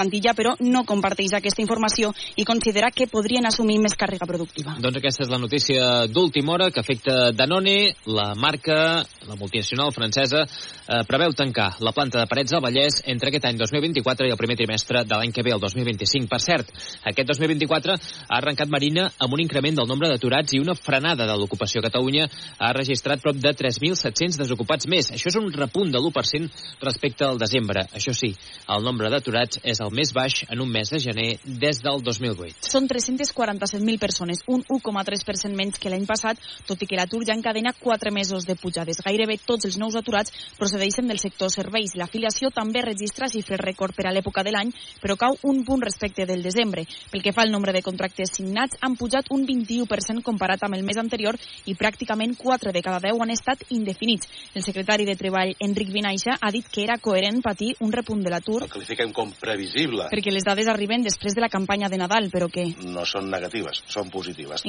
plantilla, però no comparteix aquesta informació i considera que podrien assumir més càrrega productiva. Doncs aquesta és la notícia d'última hora que afecta Danone. La marca, la multinacional francesa, eh, preveu tancar la planta de Parets del Vallès entre aquest any 2024 i el primer trimestre de l'any que ve, el 2025. Per cert, aquest 2024 ha arrencat Marina amb un increment del nombre d'aturats i una frenada de l'ocupació. Catalunya ha registrat prop de 3.700 desocupats més. Això és un repunt de l'1% respecte al desembre. Això sí, el nombre d'aturats és el més baix en un mes de gener des del 2008. Són 347.000 persones, un 1,3% menys que l'any passat, tot i que l'atur ja encadena 4 mesos de pujades. Gairebé tots els nous aturats procedeixen del sector serveis. L'afiliació també registra xifres rècord per a l'època de l'any, però cau un punt respecte del desembre. Pel que fa al nombre de contractes signats, han pujat un 21% comparat amb el mes anterior i pràcticament 4 de cada 10 han estat indefinits. El secretari de Treball, Enric Vinaixa, ha dit que era coherent patir un repunt de l'atur. El qualifiquem com previsible. Perquè les dades arriben després de la campanya de Nadal, però que... No són negatives, són positives.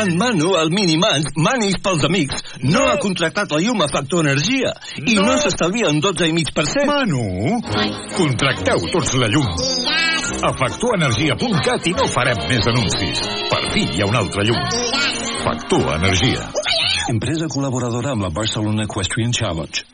En Manu, el Minimans, Manis pels amics, no, no ha contractat la llum a Factor Energia i no, no s'estalvia en 12,5%. Manu, contracteu tots la llum. A factorenergia.cat i no farem més anuncis. Per fi hi ha una altra llum. Factor Energia. Empresa col·laboradora amb la Barcelona Equestrian Challenge.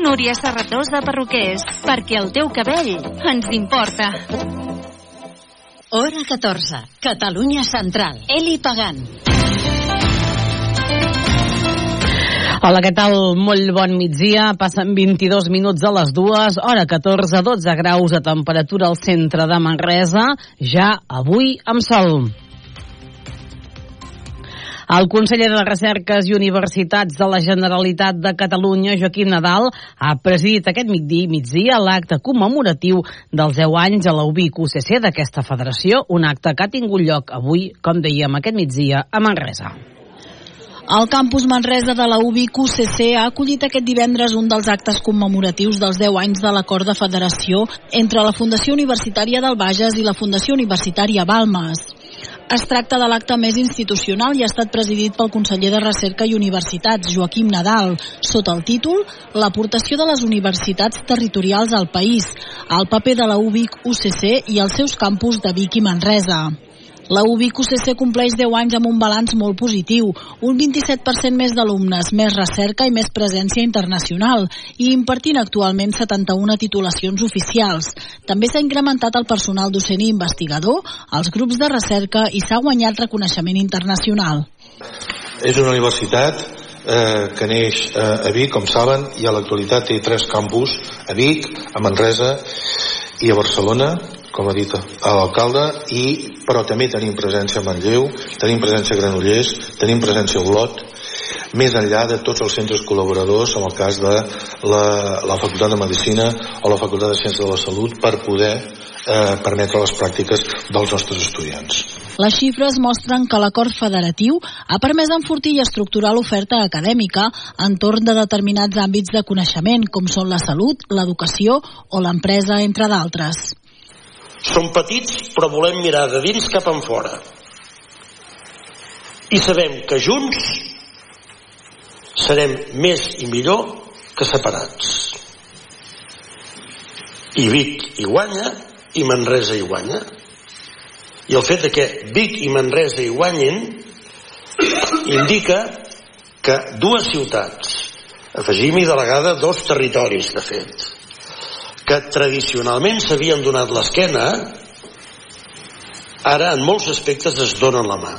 Núria Serratosa Perruquers, perquè el teu cabell ens importa. Hora 14, Catalunya Central. Eli Pagant. Hola, què tal? Molt bon migdia. Passen 22 minuts a les dues, hora 14, 12 graus de temperatura al centre de Manresa, ja avui amb sol. El conseller de Recerques i Universitats de la Generalitat de Catalunya, Joaquim Nadal, ha presidit aquest migdia, migdia l'acte commemoratiu dels 10 anys a la UCC d'aquesta federació, un acte que ha tingut lloc avui, com dèiem, aquest migdia a Manresa. El campus Manresa de la UBIC UCC ha acollit aquest divendres un dels actes commemoratius dels 10 anys de l'acord de federació entre la Fundació Universitària del Bages i la Fundació Universitària Balmes. Es tracta de l'acte més institucional i ha estat presidit pel conseller de Recerca i Universitats, Joaquim Nadal, sota el títol L'aportació de les universitats territorials al país, el paper de la UBIC UCC i els seus campus de Vic i Manresa. La UBIC UCC compleix 10 anys amb un balanç molt positiu, un 27% més d'alumnes, més recerca i més presència internacional, i impartint actualment 71 titulacions oficials. També s'ha incrementat el personal docent i investigador, els grups de recerca i s'ha guanyat reconeixement internacional. És una universitat eh, que neix eh, a Vic, com saben, i a l'actualitat té tres campus, a Vic, a Manresa i a Barcelona, com ha dit l'alcalde, i, però també tenim presència a Manlleu, tenim presència a Granollers, tenim presència a Olot, més enllà de tots els centres col·laboradors, en el cas de la, la Facultat de Medicina o la Facultat de Ciències de la Salut, per poder eh, permetre les pràctiques dels nostres estudiants. Les xifres mostren que l'acord federatiu ha permès enfortir i estructurar l'oferta acadèmica entorn de determinats àmbits de coneixement, com són la salut, l'educació o l'empresa, entre d'altres. Som petits, però volem mirar de dins cap en fora. I sabem que junts serem més i millor que separats. I Vic hi guanya i Manresa hi guanya. I el fet de que Vic i Manresa hi guanyin indica que dues ciutats, afegim-hi de vegada dos territoris, de fet, que tradicionalment s'havien donat l'esquena, ara en molts aspectes es donen la mà.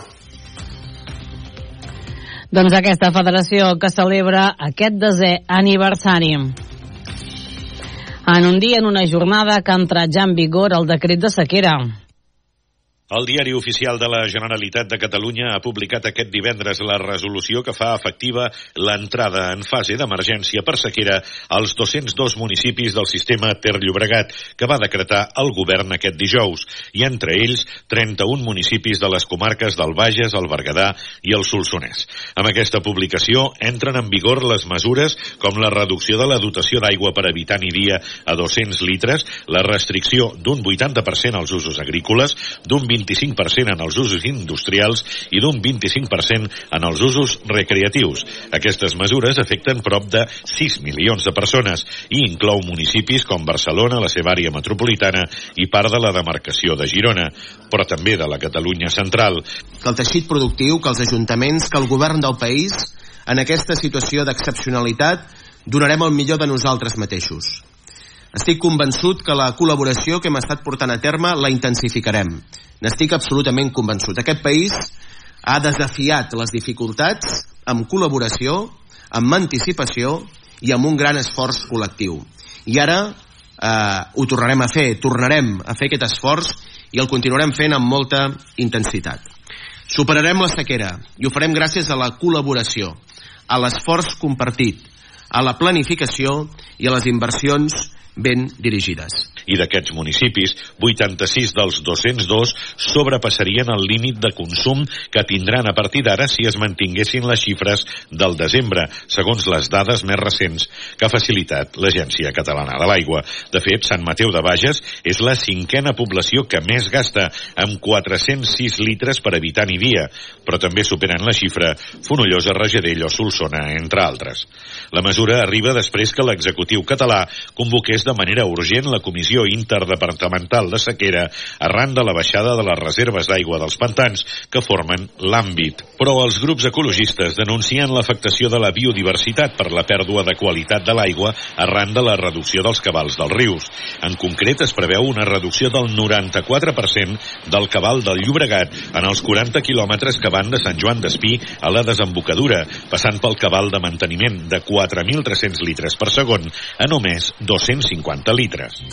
Doncs aquesta federació que celebra aquest desè aniversari. En un dia, en una jornada que ha entrat ja en vigor el decret de sequera. El diari oficial de la Generalitat de Catalunya ha publicat aquest divendres la resolució que fa efectiva l'entrada en fase d'emergència per sequera als 202 municipis del sistema Ter Llobregat, que va decretar el govern aquest dijous, i entre ells 31 municipis de les comarques del Bages, el Berguedà i el Solsonès. Amb aquesta publicació entren en vigor les mesures com la reducció de la dotació d'aigua per habitant i dia a 200 litres, la restricció d'un 80% als usos agrícoles, d'un 20 25% en els usos industrials i d'un 25% en els usos recreatius. Aquestes mesures afecten prop de 6 milions de persones i inclou municipis com Barcelona, la seva àrea metropolitana i part de la demarcació de Girona, però també de la Catalunya central. Que el teixit productiu, que els ajuntaments, que el govern del país, en aquesta situació d'excepcionalitat, donarem el millor de nosaltres mateixos. Estic convençut que la col·laboració que hem estat portant a terme la intensificarem. N'estic absolutament convençut. Aquest país ha desafiat les dificultats amb col·laboració, amb anticipació i amb un gran esforç col·lectiu. I ara eh, ho tornarem a fer, tornarem a fer aquest esforç i el continuarem fent amb molta intensitat. Superarem la sequera i ho farem gràcies a la col·laboració, a l'esforç compartit, a la planificació i a les inversions ben dirigides. I d'aquests municipis, 86 dels 202 sobrepassarien el límit de consum que tindran a partir d'ara si es mantinguessin les xifres del desembre, segons les dades més recents que ha facilitat l'Agència Catalana de l'Aigua. De fet, Sant Mateu de Bages és la cinquena població que més gasta, amb 406 litres per habitant i dia, però també superen la xifra Fonollosa, Rajadell o Solsona, entre altres. La mesura arriba després que l'executiu català convoqués de manera urgent la Comissió Interdepartamental de Sequera arran de la baixada de les reserves d'aigua dels pantans que formen l'àmbit. Però els grups ecologistes denuncien l'afectació de la biodiversitat per la pèrdua de qualitat de l'aigua arran de la reducció dels cabals dels rius. En concret, es preveu una reducció del 94% del cabal del Llobregat en els 40 quilòmetres que van de Sant Joan d'Espí a la desembocadura, passant pel cabal de manteniment de 4.300 litres per segon a només 250 litres.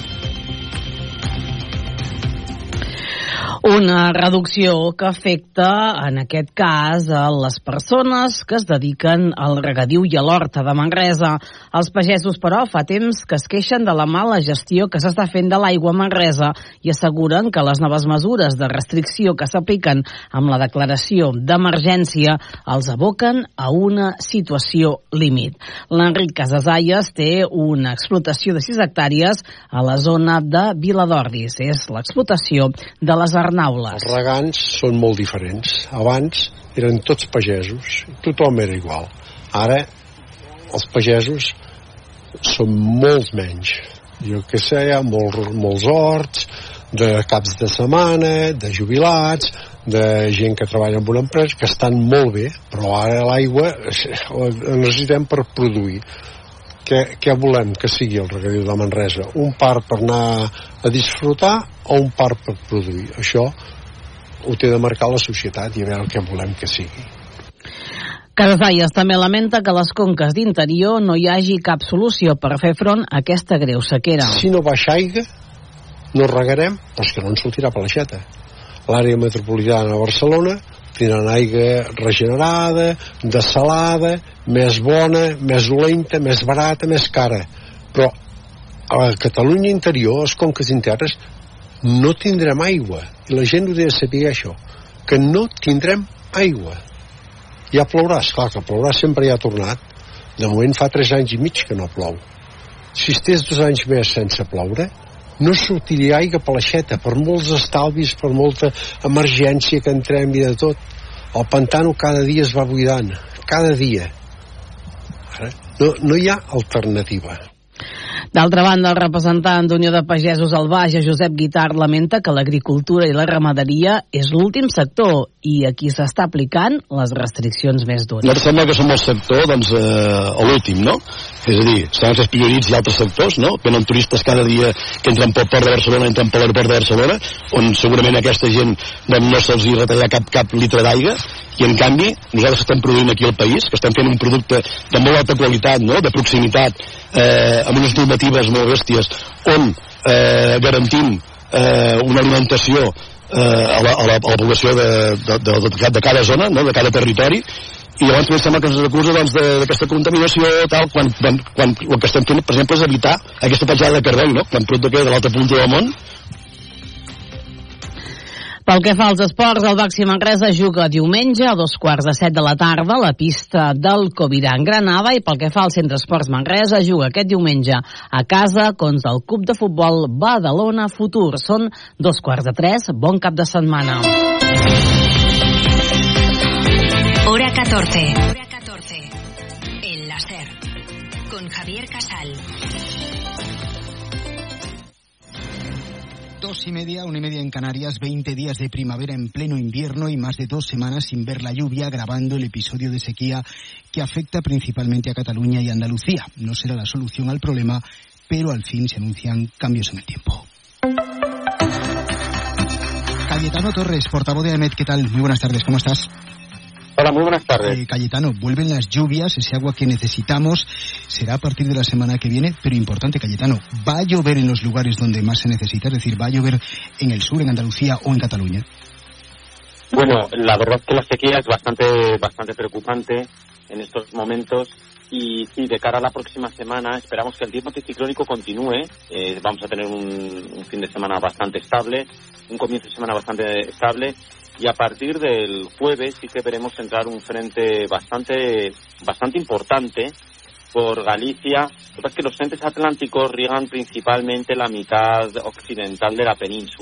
Una reducció que afecta, en aquest cas, a les persones que es dediquen al regadiu i a l'horta de Manresa. Els pagesos, però, fa temps que es queixen de la mala gestió que s'està fent de l'aigua a Manresa i asseguren que les noves mesures de restricció que s'apliquen amb la declaració d'emergència els aboquen a una situació límit. L'Enric Casasalles té una explotació de 6 hectàrees a la zona de Viladordis. És l'explotació de les Arnaules. Els regants són molt diferents. Abans eren tots pagesos, tothom era igual. Ara els pagesos són molts menys. Jo que sé, hi ha molts, molts horts, de caps de setmana, de jubilats, de gent que treballa en una empresa, que estan molt bé, però ara l'aigua la necessitem per produir què, què volem que sigui el regadiu de Manresa? Un parc per anar a disfrutar o un parc per produir? Això ho té de marcar la societat i a veure què volem que sigui. Casadalles també lamenta que a les conques d'interior no hi hagi cap solució per fer front a aquesta greu sequera. Si no baixa aigua, no regarem, doncs que no ens sortirà per l'aixeta. L'àrea metropolitana de Barcelona tindran aigua regenerada, desalada, més bona, més dolenta, més barata, més cara. Però a la Catalunya interior, les conques internes, no tindrem aigua. I la gent ho ha de saber això, que no tindrem aigua. Ja plourà, esclar que plourà sempre ja ha tornat. De moment fa tres anys i mig que no plou. Si estés dos anys més sense ploure, no sortiria aigua per l'aixeta, per molts estalvis, per molta emergència que entrem i de tot. El pantano cada dia es va buidant, cada dia. No, no hi ha alternativa. D'altra banda, el representant d'Unió de Pagesos al Baix, Josep Guitar, lamenta que l'agricultura i la ramaderia és l'últim sector i aquí s'està aplicant les restriccions més dures. Nosaltres sembla que som el sector, doncs, eh, l'últim, no? És a dir, estan els prioritz i altres sectors, no? Venen turistes cada dia que entren pel port de Barcelona, entren per l'aeroport de Barcelona, on segurament aquesta gent doncs, no se'ls retalla cap, cap litre d'aigua, i en canvi nosaltres estem produint aquí al país, que estem fent un producte de molt alta qualitat, no? de proximitat, eh, amb unes normatives molt bèsties, on eh, garantim eh, una alimentació a, la, a, la, a la població de, de, de, de, de cada zona, no? de cada territori, i llavors també sembla que ens acusa doncs, d'aquesta contaminació tal, quan, quan, quan el que estem fent, per exemple, és evitar aquesta petjada de carboni, no? quan prop de l'altra punta del món pel que fa als esports, el Baxi Manresa juga diumenge a dos quarts de set de la tarda a la pista del Covirà en Granada i pel que fa al Centre Esports Manresa juga aquest diumenge a casa contra el Club de Futbol Badalona Futur. Són dos quarts de tres. Bon cap de setmana. Hora 14. Hora 14. El láser. Con Javier Casal. Dos y media, una y media en Canarias, 20 días de primavera en pleno invierno y más de dos semanas sin ver la lluvia, grabando el episodio de sequía que afecta principalmente a Cataluña y Andalucía. No será la solución al problema, pero al fin se anuncian cambios en el tiempo. Cayetano Torres, portavoz de AMET, ¿qué tal? Muy buenas tardes, ¿cómo estás? Hola, muy buenas tardes. Eh, Cayetano, vuelven las lluvias, ese agua que necesitamos será a partir de la semana que viene, pero importante, Cayetano, ¿va a llover en los lugares donde más se necesita? Es decir, ¿va a llover en el sur, en Andalucía o en Cataluña? Bueno, la verdad es que la sequía es bastante, bastante preocupante en estos momentos y sí, de cara a la próxima semana esperamos que el tiempo anticiclónico continúe. Eh, vamos a tener un, fin de semana bastante estable, un comienzo de semana bastante estable y a partir del jueves sí que veremos entrar un frente bastante, bastante importante por Galicia. Lo que pasa es que los frentes atlánticos riegan principalmente la mitad occidental de la península.